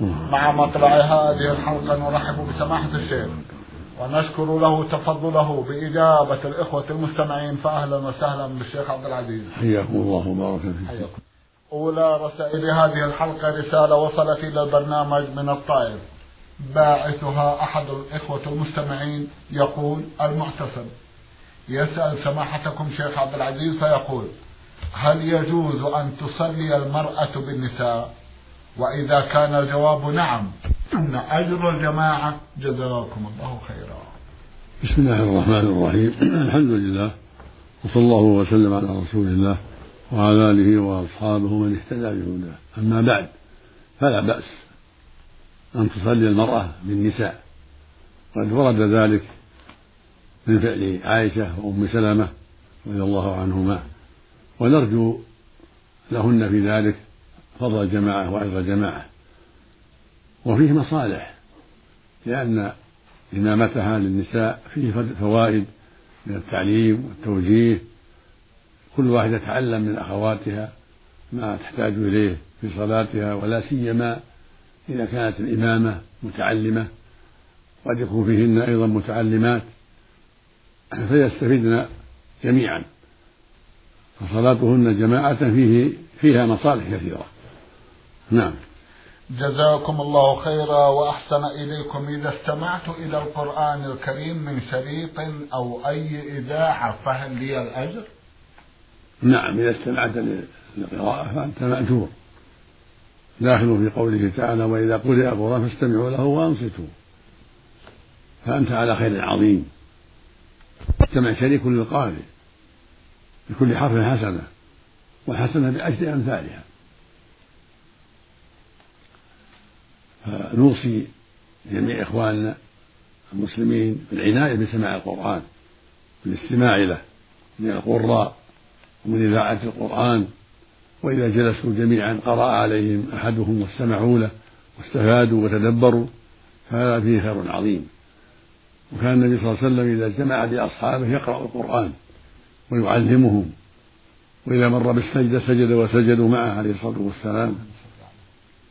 مع مطلع هذه الحلقة نرحب بسماحة الشيخ ونشكر له تفضله بإجابة الإخوة المستمعين فأهلا وسهلا بالشيخ عبد العزيز. حياكم الله وبارك فيكم. حياكم. أولى رسائل هذه الحلقة رسالة وصلت إلى البرنامج من الطائف. باعثها أحد الإخوة المستمعين يقول المعتصم. يسأل سماحتكم شيخ عبد العزيز فيقول هل يجوز أن تصلي المرأة بالنساء؟ وإذا كان الجواب نعم أن أجر الجماعة جزاكم الله خيرا. بسم الله الرحمن الرحيم. الحمد لله وصلى الله وسلم على رسول الله وعلى آله وأصحابه من اهتدى بهداه. أما بعد فلا بأس أن تصلي المرأة بالنساء. قد ورد ذلك من فعل عائشة وأم سلمة رضي الله عنهما. ونرجو لهن في ذلك فضل الجماعة وأجر الجماعة. وفيه مصالح لأن إمامتها للنساء فيه فوائد من التعليم والتوجيه. كل واحدة تتعلم من أخواتها ما تحتاج إليه في صلاتها ولا سيما إذا كانت الإمامة متعلمة. قد يكون فيهن أيضا متعلمات فيستفدن جميعا. فصلاتهن جماعة فيه فيها مصالح كثيرة. نعم. جزاكم الله خيرا وأحسن إليكم. إذا استمعت إلى القرآن الكريم من شريط أو أي إذاعة فهل لي الأجر؟ نعم إذا استمعت للقراءة فأنت مأجور. داخل في قوله تعالى وإذا قرئ القرآن فاستمعوا له وأنصتوا. فأنت على خير عظيم. استمع شريك للقارئ بكل حرف حسنة والحسنة بعشر أمثالها. فنوصي جميع إخواننا المسلمين بالعناية بسماع القرآن بالاستماع له من القراء ومن إذاعة القرآن. وإذا جلسوا جميعا قرأ عليهم أحدهم واستمعوا له واستفادوا وتدبروا فهذا فيه خير عظيم. وكان النبي صلى الله عليه وسلم إذا اجتمع بأصحابه يقرأ القرآن ويعلمهم وإذا مر بالسجدة سجد وسجدوا معه عليه الصلاة والسلام.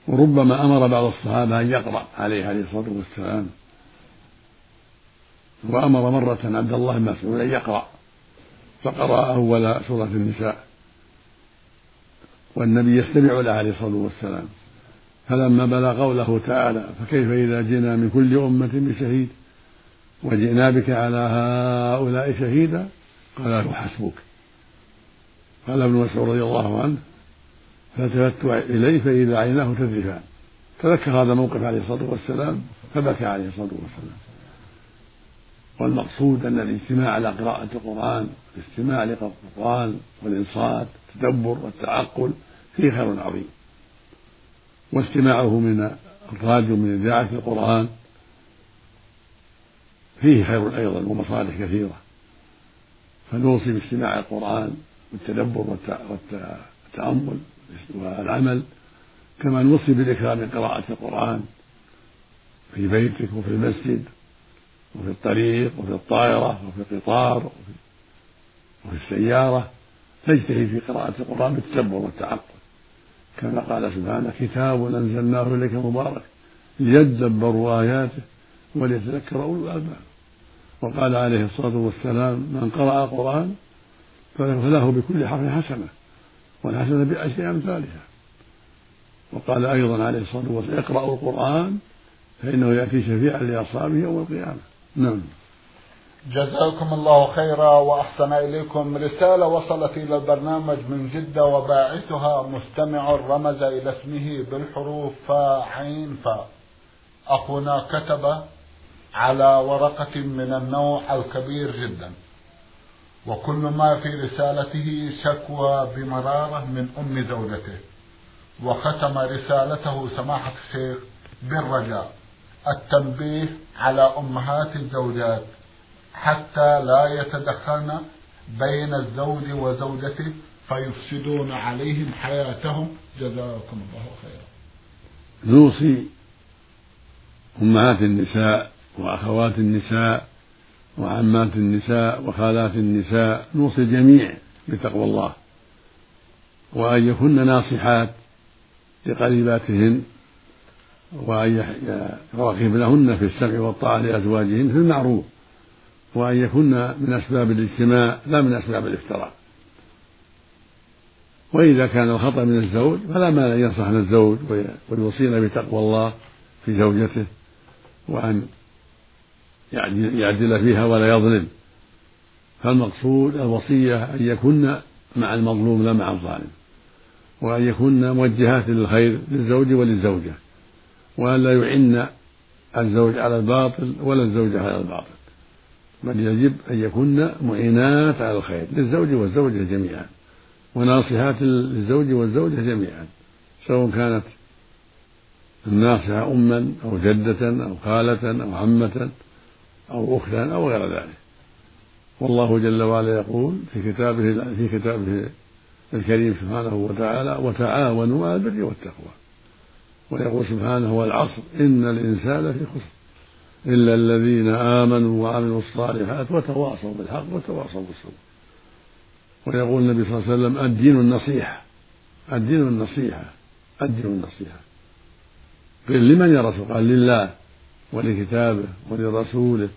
وربما أمر بعض الصحابة أن يقرأ عليه عليه الصلاة والسلام. وأمر مرة عبد الله بن مسعود أن يقرأ فقرأ أول سورة النساء. والنبي يستمع له عليه الصلاة والسلام. فلما بلغ قوله تعالى فكيف إذا جئنا من كل أمة بشهيد؟ وجئنا بك على هؤلاء شهيدا؟ قال له حسبك. قال ابن مسعود رضي الله عنه فالتفت إليه فإذا عيناه تذرفان تذكر هذا الموقف عليه الصلاة والسلام فبكى عليه الصلاة والسلام. والمقصود أن الاجتماع على قراءة القرآن الاستماع لقراءة القرآن والإنصات التدبر والتعقل فيه خير عظيم. واستماعه من الراديو من إذاعة القرآن فيه خير أيضا ومصالح كثيرة. فنوصي باستماع القرآن والتدبر والتأمل. والعمل كما نوصي بالإكرام من قراءة القرآن في بيتك وفي المسجد وفي الطريق وفي الطائرة وفي القطار وفي, وفي السيارة تجتهد في قراءة القرآن بالتدبر والتعقل. كما قال سبحانه كتاب أنزلناه إليك مبارك ليدبروا آياته وليتذكر أولو الألباب. وقال عليه الصلاة والسلام من قرأ القرآن فله بكل حرف حسنة. والحسنة بعشر أمثالها. وقال أيضا عليه الصلاة والسلام اقرأوا القرآن فإنه يأتي شفيعا لأصحابه يوم القيامة. نعم. جزاكم الله خيرا وأحسن إليكم رسالة وصلت إلى البرنامج من جدة وباعثها مستمع رمز إلى اسمه بالحروف فا عين فا. أخونا كتب على ورقة من النوع الكبير جدا. وكل ما في رسالته شكوى بمرارة من أم زوجته وختم رسالته سماحة الشيخ بالرجاء التنبيه على أمهات الزوجات حتى لا يتدخلن بين الزوج وزوجته فيفسدون عليهم حياتهم. جزاكم الله خيرا. نوصي أمهات النساء وأخوات النساء وعمات النساء وخالات النساء نوصي الجميع بتقوى الله وأن يكن ناصحات لقريباتهن وأن يراقب لهن في السمع والطاعة لأزواجهن في المعروف وأن يكن من أسباب الاجتماع لا من أسباب الافتراء وإذا كان الخطأ من الزوج فلا مانع أن ينصحن الزوج ويوصين بتقوى الله في زوجته وأن يعدل فيها ولا يظلم. فالمقصود الوصية أن يكن مع المظلوم لا مع الظالم وأن يكن موجهات للخير للزوج وللزوجة وأن لا يعن الزوج على الباطل ولا الزوجة على الباطل. بل يجب أن يكن معينات على الخير للزوج والزوجة جميعا وناصحات للزوج والزوجة جميعا سواء كانت الناصحة أما أو جدة أو خالة أو عمة أو أختا أو غير ذلك. والله جل وعلا يقول في كتابه في كتابه الكريم سبحانه وتعالى وتعاونوا على البر والتقوى ويقول سبحانه والعصر إن الإنسان في خسر إلا الذين آمنوا وعملوا الصالحات وتواصوا بالحق وتواصوا بالصبر. ويقول النبي صلى الله عليه وسلم الدين النصيحة الدين النصيحة. الدين النصيحة. قيل لمن يا رسول قال لله ولكتابه ولرسوله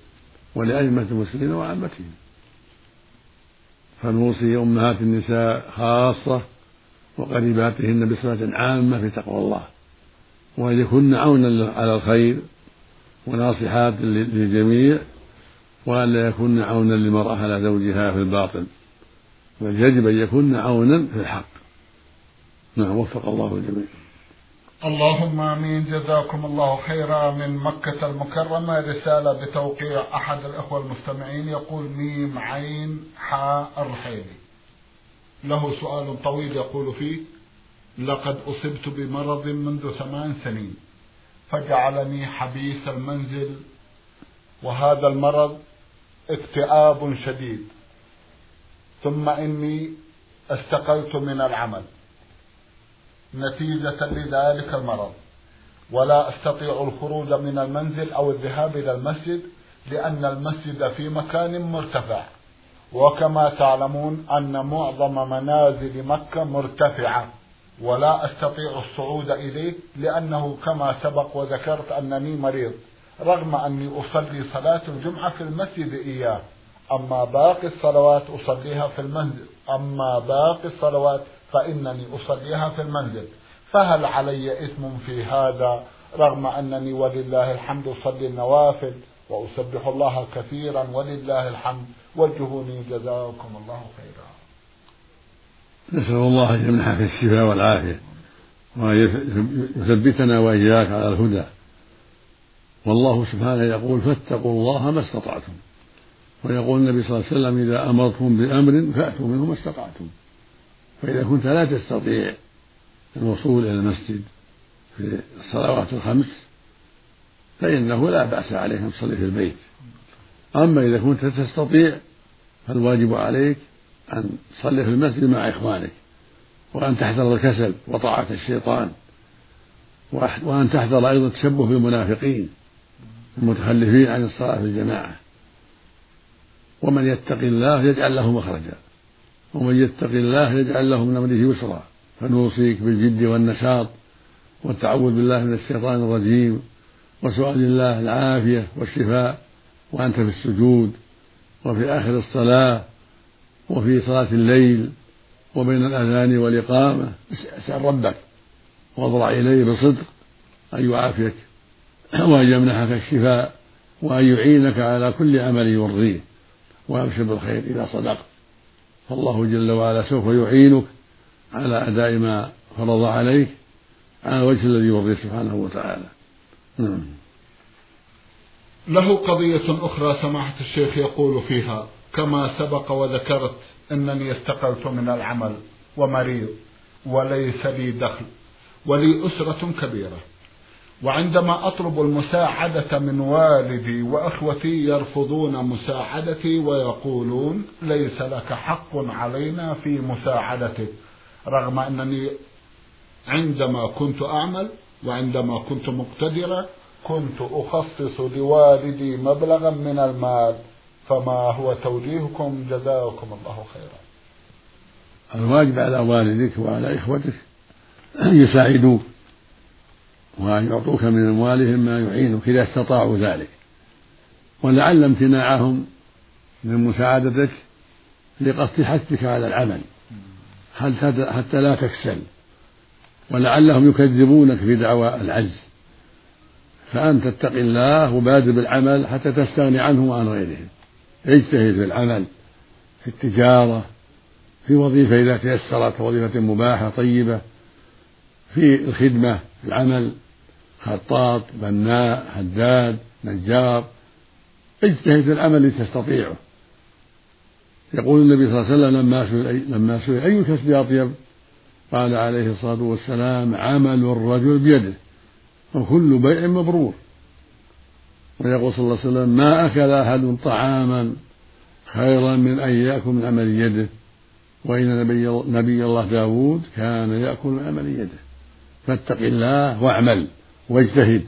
ولأئمة المسلمين وعامتهم. فنوصي أمهات النساء خاصة وقريباتهن بصفة عامة في تقوى الله وأن يكن عونا على الخير وناصحات للجميع وأن لا يكن عونا للمرأة على زوجها في الباطل بل يجب أن يكن عونا في الحق. نعم وفق الله الجميع. اللهم آمين. جزاكم الله خيرا. من مكة المكرمة رسالة بتوقيع أحد الإخوة المستمعين. يقول ميم عين حاء الرحيلي له سؤال طويل يقول فيه لقد أصبت بمرض منذ ثمان سنين فجعلني حبيس المنزل وهذا المرض اكتئاب شديد ثم إني استقلت من العمل. نتيجة لذلك المرض. ولا أستطيع الخروج من المنزل أو الذهاب إلى المسجد لأن المسجد في مكان مرتفع. وكما تعلمون أن معظم منازل مكة مرتفعة ولا أستطيع الصعود إليه لأنه كما سبق وذكرت أنني مريض. رغم أني أصلي صلاة الجمعة في المسجد إياه أما باقي الصلوات أصليها في المنزل أما باقي الصلوات فإنني أصليها في المنزل. فهل علي إثم في هذا رغم أنني ولله الحمد أصلي النوافل وأسبح الله كثيرا ولله الحمد؟ وجهوني جزاكم الله خيرا. نسأل الله أن يمنحك الشفاء والعافية وأن يثبتنا وإياك على الهدى. والله سبحانه يقول فاتقوا الله ما استطعتم. ويقول النبي صلى الله عليه وسلم إذا أمرتم بأمر فأتوا منه ما استطعتم. فإذا كنت لا تستطيع الوصول إلى المسجد في الصلوات الخمس فإنه لا بأس عليك أن تصلي في البيت. أما إذا كنت تستطيع فالواجب عليك أن تصلي في المسجد مع إخوانك وأن تحذر الكسل وطاعة الشيطان وأن تحذر أيضا التشبه بالمنافقين المتخلفين عن الصلاة في الجماعة. ومن يتق الله يجعل له مخرجا. ومن يتق الله يجعل له من أمره يسرا. فنوصيك بالجد والنشاط والتعوذ بالله من الشيطان الرجيم وسؤال الله العافية والشفاء. وأنت في السجود وفي آخر الصلاة وفي صلاة الليل وبين الأذان والإقامة. اسأل ربك واضرع إليه بصدق أن يعافيك وأن يمنحك الشفاء وأن يعينك على كل عمل يرضيه. وأبشر بالخير إذا صدقت فالله جل وعلا سوف يعينك على أداء ما فرض عليك على الوجه الذي يرضيه سبحانه وتعالى. نعم. له قضية أخرى سماحة الشيخ يقول فيها كما سبق وذكرت أنني استقلت من العمل ومريض وليس لي دخل ولي أسرة كبيرة. وعندما أطلب المساعدة من والدي وأخوتي يرفضون مساعدتي ويقولون ليس لك حق علينا في مساعدتك رغم أنني عندما كنت أعمل وعندما كنت مقتدرة كنت أخصص لوالدي مبلغا من المال فما هو توجيهكم جزاكم الله خيرا. الواجب على والدك وعلى إخوتك أن يساعدوك. وأن يعطوك من أموالهم ما يعينك إذا استطاعوا ذلك. ولعل امتناعهم من مساعدتك لقصد حثك على العمل. حتى لا تكسل. ولعلهم يكذبونك في دعوى العجز. فأنت اتق الله وبادر بالعمل حتى تستغني عنهم وعن غيرهم. اجتهد في العمل في التجارة في وظيفة إذا تيسرت وظيفة مباحة طيبة في الخدمة العمل. خطاط بناء حداد نجار. اجتهد في العمل الذي تستطيعه. يقول النبي صلى الله عليه وسلم لما سئل لما سئل أي الكسب أطيب؟ قال عليه الصلاة والسلام عمل الرجل بيده وكل بيع مبرور. ويقول صلى الله عليه وسلم ما أكل أحد طعاما خيرا من أن يأكل من عمل يده. وإن نبي, نبي الله داود كان يأكل من عمل يده. فاتق الله واعمل. واجتهد.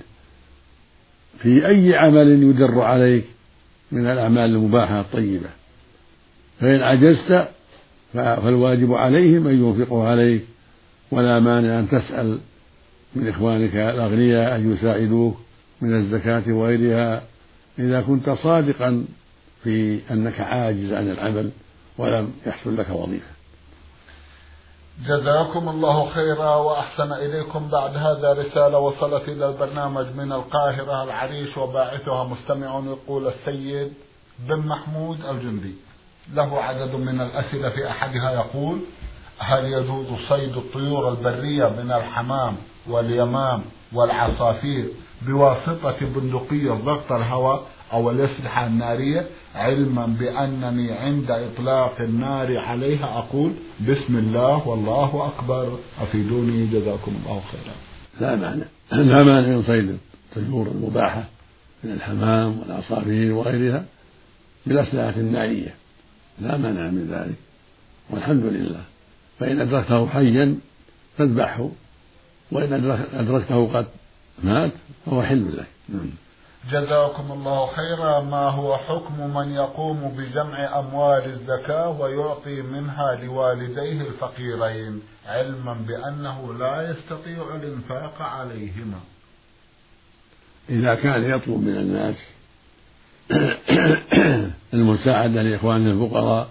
في أي عمل يدر عليك من الأعمال المباحة الطيبة. فإن عجزت فالواجب عليهم أن ينفقوا عليك. ولا مانع أن تسأل من إخوانك الأغنياء أن يساعدوك من الزكاة وغيرها. إذا كنت صادقا في أنك عاجز عن العمل ولم يحصل لك وظيفة. جزاكم الله خيرا وأحسن إليكم بعد هذا رسالة وصلت إلى البرنامج من القاهرة العريش وباعثها مستمع يقول السيد بن محمود الجندي. له عدد من الأسئلة في أحدها يقول هل يجوز صيد الطيور البرية من الحمام واليمام والعصافير بواسطة بندقية ضغط الهواء أو الأسلحة النارية؟ علما بأنني عند إطلاق النار عليها أقول بسم الله والله أكبر. أفيدوني جزاكم الله خيرا. لا معنى لا مانع من صيد الطيور المباحة من الحمام والعصافير وغيرها بالأسلحة النارية لا مانع من ذلك. والحمد لله. فإن أدركته حيا فاذبحه وإن أدركته قد مات فهو حل لك. نعم. جزاكم الله خيرا. ما هو حكم من يقوم بجمع أموال الزكاة ويعطي منها لوالديه الفقيرين؟ علما بأنه لا يستطيع الإنفاق عليهما. إذا كان يطلب من الناس المساعدة لإخوانه الفقراء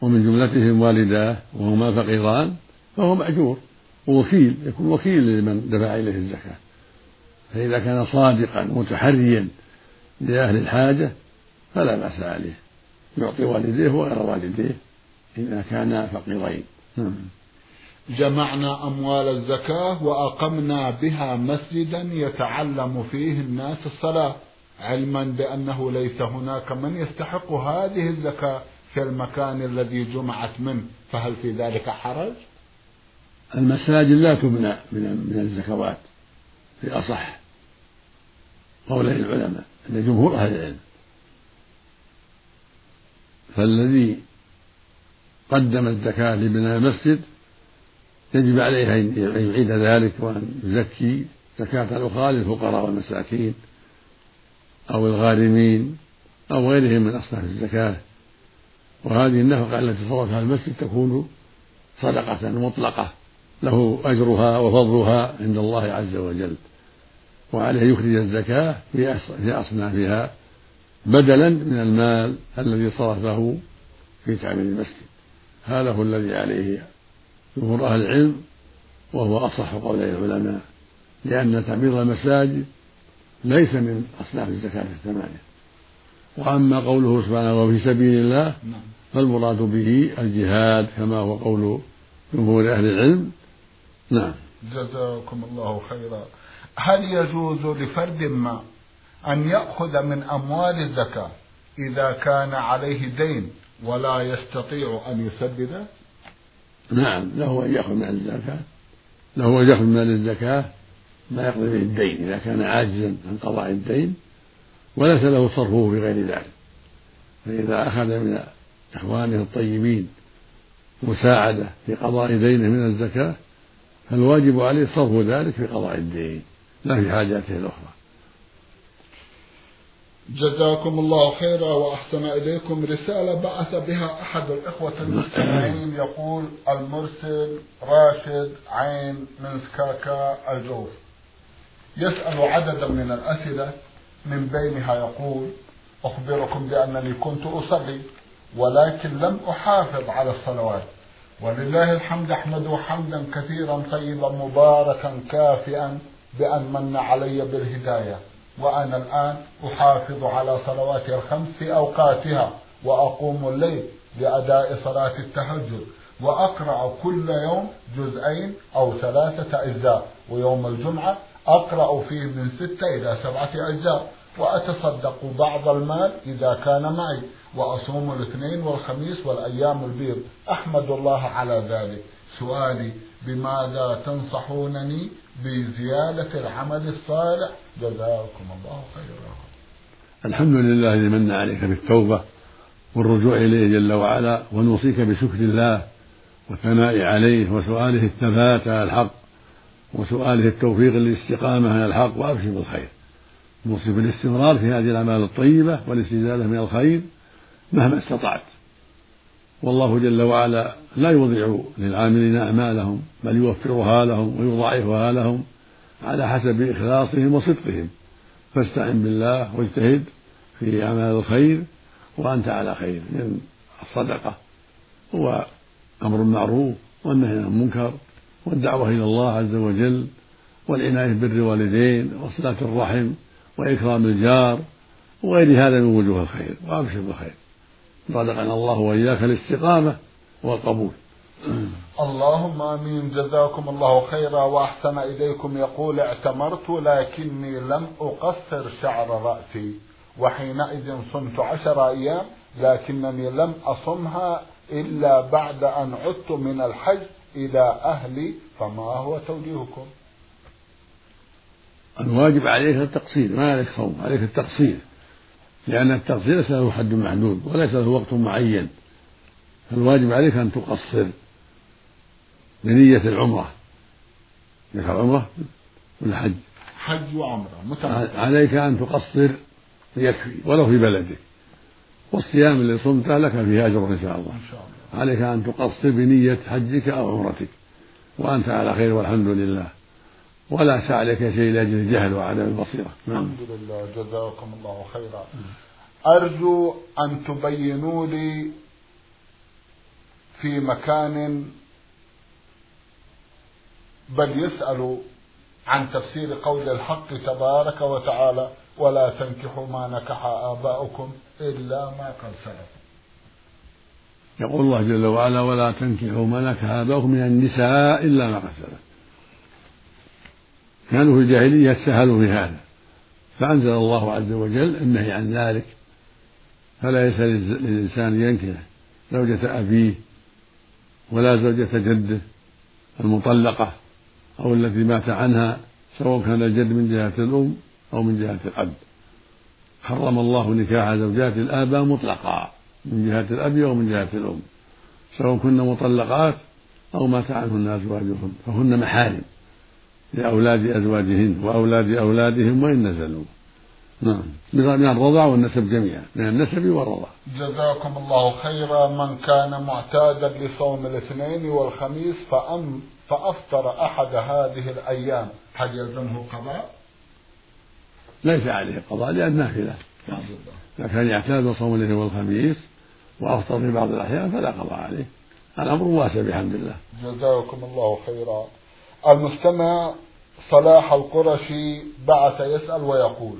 ومن جملتهم والداه وهما فقيران فهو مأجور. ووكيل يكون وكيل لمن دفع إليه الزكاة. فإذا كان صادقا متحريا لأهل الحاجة فلا بأس عليه. يعطي والديه وغير والديه إذا كانا فقيرين. نعم. جمعنا أموال الزكاة وأقمنا بها مسجدا يتعلم فيه الناس الصلاة علما بأنه ليس هناك من يستحق هذه الزكاة في المكان الذي جمعت منه. فهل في ذلك حرج؟ المساجد لا تبنى من الزكوات في أصح. قولي العلماء أن جمهور أهل العلم فالذي قدم الزكاة لبناء المسجد يجب عليه أن يعيد ذلك وأن يزكي زكاة الأخرى للفقراء والمساكين أو الغارمين أو غيرهم من أصناف الزكاة وهذه النفقة التي صرفها المسجد تكون صدقة مطلقة له أجرها وفضلها عند الله عز وجل. وعليه يخرج الزكاة في أصنافها بدلا من المال الذي صرفه في تعمير المسجد. هذا هو الذي عليه جمهور أهل العلم وهو أصح قولي العلماء لأن تعمير المساجد ليس من أصناف الزكاة الثمانية. وأما قوله سبحانه وفي سبيل الله نعم. فالمراد به الجهاد كما هو قول جمهور أهل العلم. نعم. جزاكم الله خيرا. هل يجوز لفرد ما أن يأخذ من أموال الزكاة إذا كان عليه دين ولا يستطيع أن يسدده؟ نعم له أن يأخذ من الزكاة. له أن يأخذ من الزكاة ما يقضي به الدين إذا كان عاجزا عن قضاء الدين وليس له صرفه في غير ذلك. فإذا أخذ من إخوانه الطيبين مساعدة في قضاء دينه من الزكاة فالواجب عليه صرف ذلك في قضاء الدين. لا في حاجاته الأخرى. جزاكم الله خيرا وأحسن إليكم رسالة بعث بها أحد الإخوة المستمعين يقول المرسل راشد عين من سكاكا الجوف. يسأل عددا من الأسئلة من بينها يقول أخبركم بأنني كنت أصلي ولكن لم أحافظ على الصلوات. ولله الحمد أحمده حمدا كثيرا طيبا مباركا كافئا. بأن من علي بالهداية وأنا الآن أحافظ على صلواتي الخمس في أوقاتها وأقوم الليل لأداء صلاة التهجد وأقرأ كل يوم جزئين أو ثلاثة أجزاء ويوم الجمعة أقرأ فيه من ستة إلى سبعة أجزاء وأتصدق بعض المال إذا كان معي وأصوم الاثنين والخميس والأيام البيض. أحمد الله على ذلك. سؤالي بماذا تنصحونني بزيادة العمل الصالح؟ جزاكم الله خيرا. الحمد لله الذي من عليك بالتوبة والرجوع إليه جل وعلا ونوصيك بشكر الله والثناء عليه وسؤاله الثبات على الحق وسؤاله التوفيق للاستقامة على الحق وأبشر بالخير. نوصي بالاستمرار في هذه الأعمال الطيبة والاستزادة من الخير مهما استطعت. والله جل وعلا لا يضيع للعاملين أعمالهم بل يوفرها لهم ويضاعفها لهم على حسب إخلاصهم وصدقهم. فاستعن بالله واجتهد في أعمال الخير وأنت على خير من الصدقة. هو أمر المعروف والنهي عن المنكر والدعوة إلى الله عز وجل والعناية بر الوالدين وصلاة الرحم وإكرام الجار وغير هذا من وجوه الخير وأبشر بالخير. رزقنا الله وإياك الاستقامة والقبول. اللهم آمين. جزاكم الله خيرا وأحسن إليكم. يقول اعتمرت لكني لم أقصر شعر رأسي وحينئذ صمت عشر أيام لكنني لم أصمها إلا بعد أن عدت من الحج إلى أهلي. فما هو توجيهكم؟ الواجب عليك التقصير ما عليك صوم عليك التقصير. لأن التقصير ليس له حد محدود وليس له وقت معين فالواجب عليك أن تقصر بنية العمرة. لك عمرة ولا حج؟ حج وعمرة عليك أن تقصر يكفي ولو في بلدك والصيام اللي صمته لك فيه أجر إن شاء الله. إن شاء الله. عليك أن تقصر بنية حجك أو عمرتك. وأنت على خير والحمد لله. ولا سعى لك شيء لاجل الجهل وعدم البصيرة. نعم. الحمد لله جزاكم الله خيرا. أرجو أن تبينوا لي في مكان بل يسأل عن تفسير قول الحق تبارك وتعالى ولا تنكحوا ما نكح آباؤكم إلا ما قد سلف يقول الله جل وعلا ولا تنكحوا ما نكح آباؤكم من النساء إلا ما قد سلف كانوا في الجاهلية سهلوا في هذا. فأنزل الله عز وجل النهي عن ذلك. فلا يسأل للإنسان ينكح زوجة أبيه ولا زوجة جده المطلقة أو التي مات عنها سواء كان الجد من جهة الأم أو من جهة الأب. حرم الله نكاح زوجات الآباء مطلقا من جهة الأب أو من جهة الأم سواء كن مطلقات أو مات عنهن أزواجهن فهن محارم. لأولاد أزواجهن وأولاد أولادهم وإن نزلوا. نعم. من الرضع والنسب جميعا من النسب والرضع جزاكم الله خيرا. من كان معتادا لصوم الاثنين والخميس فأم فأفطر أحد هذه الأيام. هل يلزمه قضاء؟ ليس عليه قضاء لأن نافلة. إذا كان يعتاد صوم الاثنين والخميس وأفطر في بعض الأحيان فلا قضاء عليه. الأمر واسع بحمد الله. جزاكم الله خيرا. المستمع صلاح القرشي بعث يسأل ويقول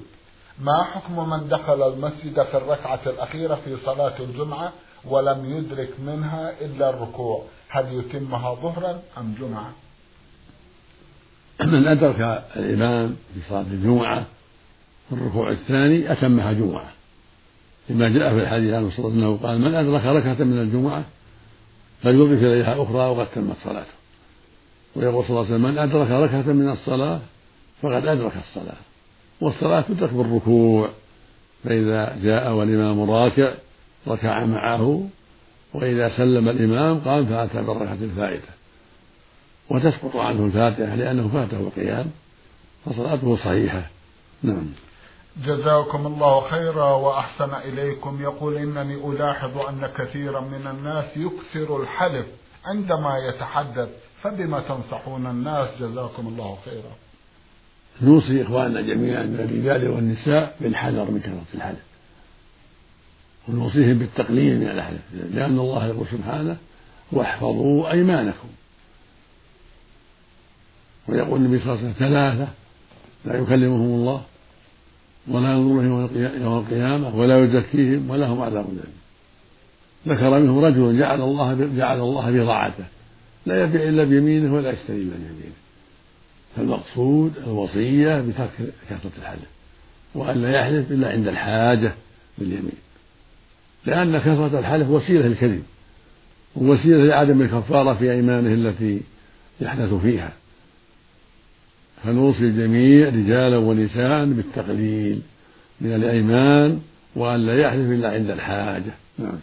ما حكم من دخل المسجد في الركعة الأخيرة في صلاة الجمعة ولم يدرك منها إلا الركوع؟ هل يتمها ظهرا أم جمعة؟ من أدرك الإمام في صلاة الجمعة في الركوع الثاني أتمها جمعة. لما جاء في الحديث عن الرسول أنه قال من أدرك ركعة من الجمعة فليضيف إليها أخرى وقد تمت صلاته. ويقول صلى الله عليه وسلم من أدرك ركعة من الصلاة فقد أدرك الصلاة والصلاة تدرك بالركوع فإذا جاء والإمام راكع ركع معه وإذا سلم الإمام قام فأتى بالركعة الفائتة وتسقط عنه الفاتحة لأنه فاته القيام فصلاته صحيحة. نعم. جزاكم الله خيرا وأحسن إليكم. يقول إنني ألاحظ أن كثيرا من الناس يكثر الحلف عندما يتحدث. فبما تنصحون الناس جزاكم الله خيرا. نوصي إخواننا جميعا من الرجال والنساء بالحذر من كثرة الحلف ونوصيهم بالتقليل من الحلف لأن الله يقول سبحانه واحفظوا أيمانكم. ويقول النبي صلى الله عليه وسلم ثلاثة لا يكلمهم الله ولا ينظر يوم القيامة ولا يزكيهم ولهم عذاب أليم ذكر منهم رجل جعل الله جعل الله بضاعته. لا يبيع إلا بيمينه ولا يشتري إلا بيمينه. فالمقصود الوصية بترك كثرة الحلف وأن لا يحلف إلا عند الحاجة باليمين. لأن كثرة الحلف وسيلة للكذب ووسيلة لعدم الكفارة في أيمانه التي يحدث فيها. فنوصي الجميع رجالا ونساء بالتقليل من الأيمان وأن لا يحلف إلا عند الحاجة. نعم.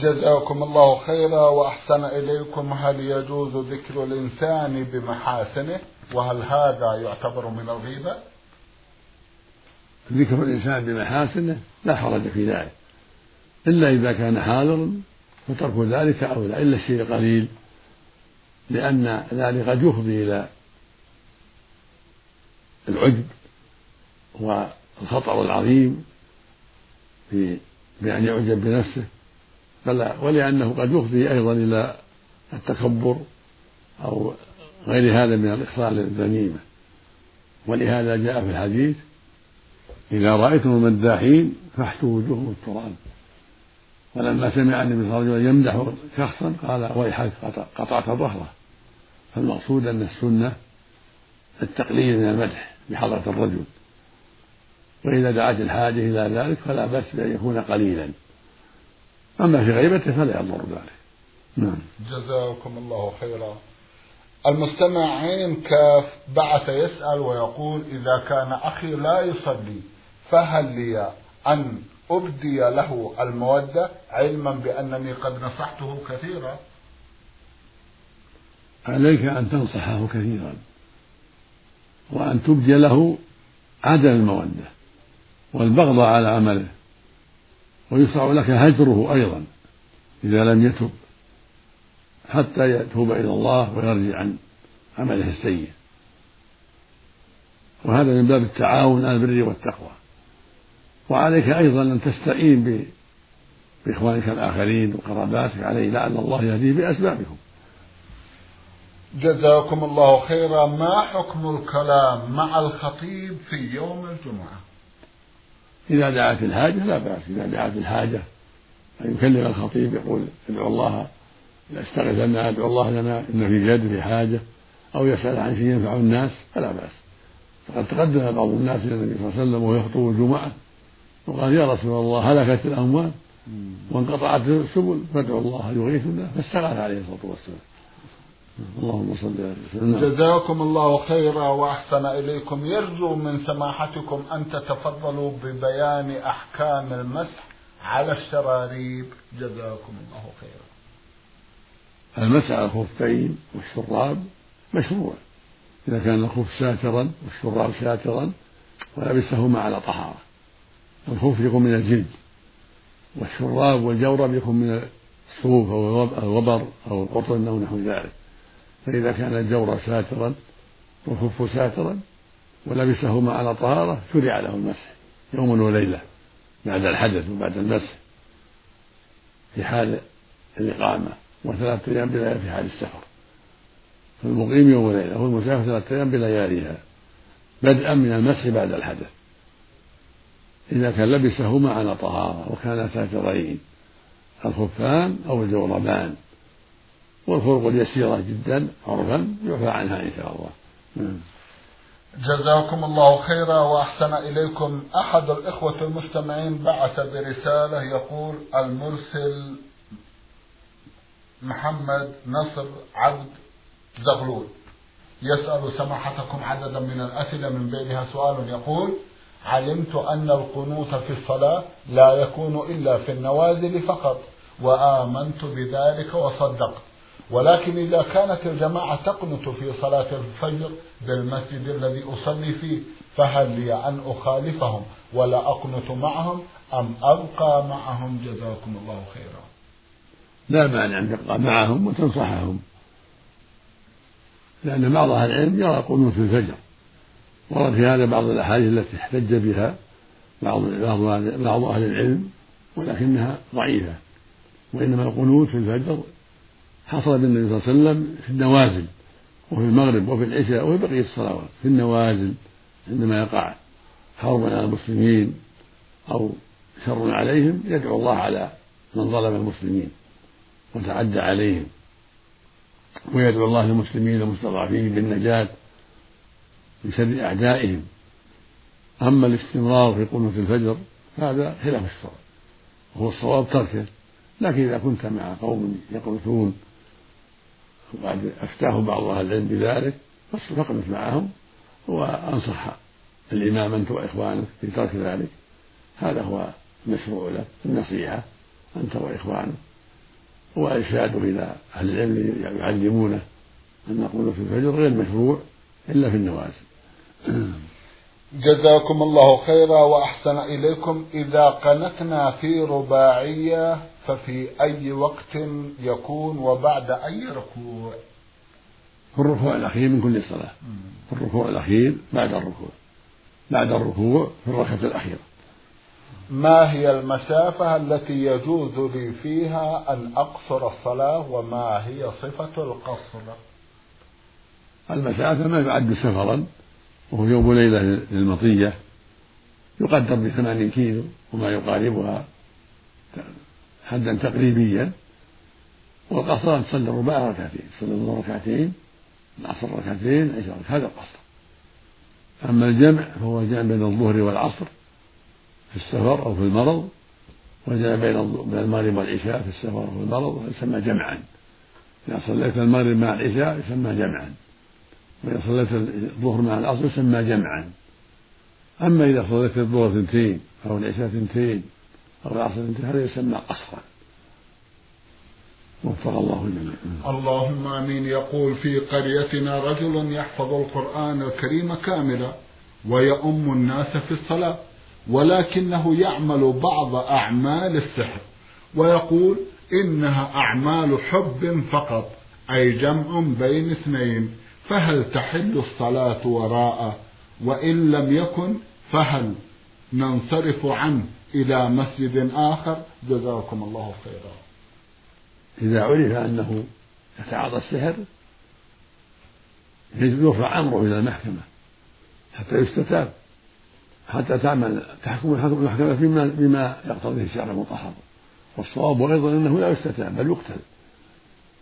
جزاكم الله خيرا وأحسن إليكم. هل يجوز ذكر الإنسان بمحاسنه؟ وهل هذا يعتبر من الغيبة؟ ذكر الإنسان بمحاسنه لا حرج في ذلك إلا إذا كان حاضرا فترك ذلك أولى إلا الشيء القليل لأن ذلك قد يفضي إلى العجب والخطر العظيم في بأن يعجب بنفسه. بل ولأنه قد يفضي أيضا إلى التكبر أو غير هذا من الإخصال للذميمة ولهذا جاء في الحديث إذا رأيتم المداحين فاحتوا وجوههم التراب. ولما سمع النبي صلى الله عليه وسلم يمدح شخصا قال ويحك قطعت ظهره. فالمقصود أن السنة التقليل من المدح بحضرة الرجل. وإذا دعت الحاجة إلى ذلك فلا بأس بأن يكون قليلا. أما في غيبته فلا يضر ذلك نعم. جزاكم الله خيرا. المستمع عين كاف بعث يسأل ويقول إذا كان أخي لا يصلي فهل لي أن أبدي له المودة علما بأنني قد نصحته كثيرا؟ عليك أن تنصحه كثيرا وأن تبدي له عدم المودة والبغض على عمله. ويشرع لك هجره أيضا إذا لم يتب حتى يتوب إلى الله ويرجع عن عمله السيء. وهذا من باب التعاون على البر والتقوى. وعليك أيضا أن تستعين بإخوانك الآخرين وقراباتك عليه لعل الله يهديه بأسبابكم جزاكم الله خيرا. ما حكم الكلام مع الخطيب في يوم الجمعة؟ إذا دعت الحاجة لا بأس. إذا دعت الحاجة أن يكلم الخطيب يقول ادعو الله يستغيث لنا ادعو الله لنا إن في جد في حاجة أو يسأل عن شيء ينفع الناس فلا بأس. فقد تقدم بعض الناس إلى النبي صلى الله عليه وسلم وهو يخطب الجمعة وقال يا رسول الله هلكت الأموال وانقطعت السبل فادعو الله يغيثنا. فاستغاث عليه الصلاة والسلام. اللهم صل على سيدنا جزاكم الله خيرا وأحسن إليكم. يرجو من سماحتكم أن تتفضلوا ببيان أحكام المسح على الشراريب. جزاكم الله خيرا. المسح على الخفين والشراب مشروع. إذا كان الخف ساترا والشراب ساترا ولبسهما على طهارة. الخف يكون من الجلد والشراب والجورب يكون من الصوف أو الوبر أو القطن أو نحو ذلك. فإذا كان الجور ساترا والخف ساترا ولبسهما على طهارة شرع له المسح يوم وليلة بعد الحدث وبعد المسح في حال الإقامة وثلاثة أيام بليالي في حال السفر. فالمقيم يوم وليلة والمسافر ثلاثة أيام بلياليها بدءا من المسح بعد الحدث. إذا كان لبسهما على طهارة وكانا ساترين الخفان أو الجوربان. والفروق اليسيرة جدا عرفا يعفى عنها إن شاء الله. نعم. جزاكم الله خيرا وأحسن إليكم. أحد الإخوة المستمعين بعث برسالة يقول المرسل محمد نصر عبد زغلول. يسأل سماحتكم عددا من الأسئلة من بينها سؤال يقول علمت أن القنوت في الصلاة لا يكون إلا في النوازل فقط وآمنت بذلك وصدقت. ولكن إذا كانت الجماعة تقنت في صلاة الفجر بالمسجد الذي أصلي فيه فهل لي أن أخالفهم ولا أقنت معهم أم أبقى معهم؟ جزاكم الله خيرا. لا مانع أن تبقى معهم وتنصحهم. لأن بعض أهل العلم يرى قنوت الفجر. ورد في هذا بعض الأحاديث التي احتج بها بعض بعض أهل العلم ولكنها ضعيفة. وإنما القنوت في الفجر حصل بالنبي صلى الله عليه وسلم في النوازل وفي المغرب وفي العشاء وفي بقية الصلوات في النوازل عندما يقع حرب على المسلمين أو شر عليهم يدعو الله على من ظلم المسلمين وتعدى عليهم. ويدعو الله للمسلمين المستضعفين بالنجاة من شر أعدائهم. أما الاستمرار في قنوت الفجر فهذا خلاف الصواب وهو الصواب تركه لكن إذا كنت مع قوم يقنطون وقد أفتاه بعض أهل العلم بذلك فاقنت معهم وأنصح الإمام أنت وإخوانك في ترك ذلك. هذا هو المشروع له النصيحة أنت وإخوانك. وإرشاده إلى أهل العلم يعلمونه أن نقول في الفجر غير مشروع إلا في النوازل. جزاكم الله خيرا وأحسن إليكم. إذا قنتنا في رباعية ففي أي وقت يكون وبعد أي ركوع؟ في الركوع الأخير من كل صلاة. في الركوع الأخير بعد الركوع. بعد الركوع في الركعة الأخيرة. ما هي المسافة التي يجوز لي فيها أن أقصر الصلاة وما هي صفة القصر؟ المسافة ما يعد سفرا وهو يوم ليلة للمطية يقدر بثمانين كيلو وما يقاربها. حدا تقريبيا والقصر أن تصلي الرباع ركعتين تصلي الظهر ركعتين العصر ركعتين عشاء هذا القصر. أما الجمع فهو الجمع بين الظهر والعصر في السفر أو في المرض والجمع بين المغرب والعشاء في السفر أو في المرض يسمى جمعا. إذا صليت المغرب مع العشاء يسمى جمعا وإذا صليت الظهر مع العصر يسمى جمعا. أما إذا صليت الظهر ثنتين أو العشاء ثنتين ثنتين هذا يسمى قصرا. وفق الله الجميع. اللهم آمين. يقول في قريتنا رجل يحفظ القرآن الكريم كاملا ويؤم الناس في الصلاة ولكنه يعمل بعض أعمال السحر ويقول إنها أعمال حب فقط أي جمع بين اثنين فهل تحل الصلاة وراءه وإن لم يكن فهل ننصرف عنه؟ إلى مسجد آخر جزاكم الله خيرا. إذا عرف أنه يتعاطى السحر يرفع أمره إلى المحكمة حتى يستتاب حتى تعمل تحكم المحكمة بما بما يقتضيه الشرع المطهر. والصواب أيضا أنه لا يستتاب بل يقتل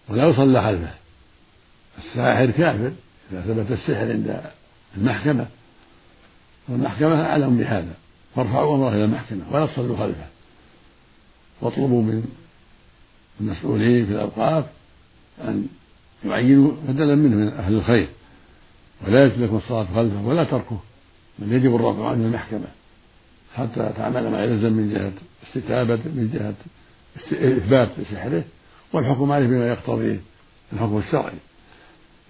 ولا يصلى خلفه. الساحر كافر إذا ثبت السحر عند المحكمة والمحكمة أعلم بهذا. فارفعوا أمره إلى المحكمة ولا تصلوا خلفه. واطلبوا من المسؤولين في الأوقاف أن يعينوا بدلا منه من أهل الخير. ولا يجوز لكم الصلاة خلفه ولا تركه. بل يجب الرفع عنه المحكمة. حتى تعمل ما يلزم من جهة استتابة من جهة إثبات سحره. والحكم عليه بما يقتضيه الحكم الشرعي.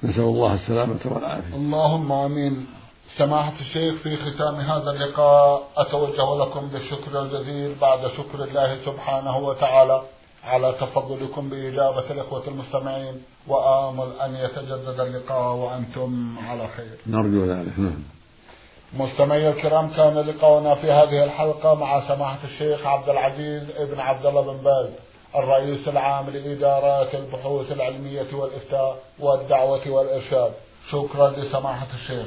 نسأل الله السلامة والعافية. اللهم آمين. سماحة الشيخ في ختام هذا اللقاء أتوجه لكم بالشكر الجزيل بعد شكر الله سبحانه وتعالى على تفضلكم بإجابة الإخوة المستمعين وآمل أن يتجدد اللقاء وأنتم على خير. نرجو ذلك. نعم. مستمعي الكرام كان لقاؤنا في هذه الحلقة مع سماحة الشيخ عبد العزيز ابن عبد الله بن باز الرئيس العام لإدارات البحوث العلمية والإفتاء والدعوة والإرشاد. شكرا لسماحة الشيخ.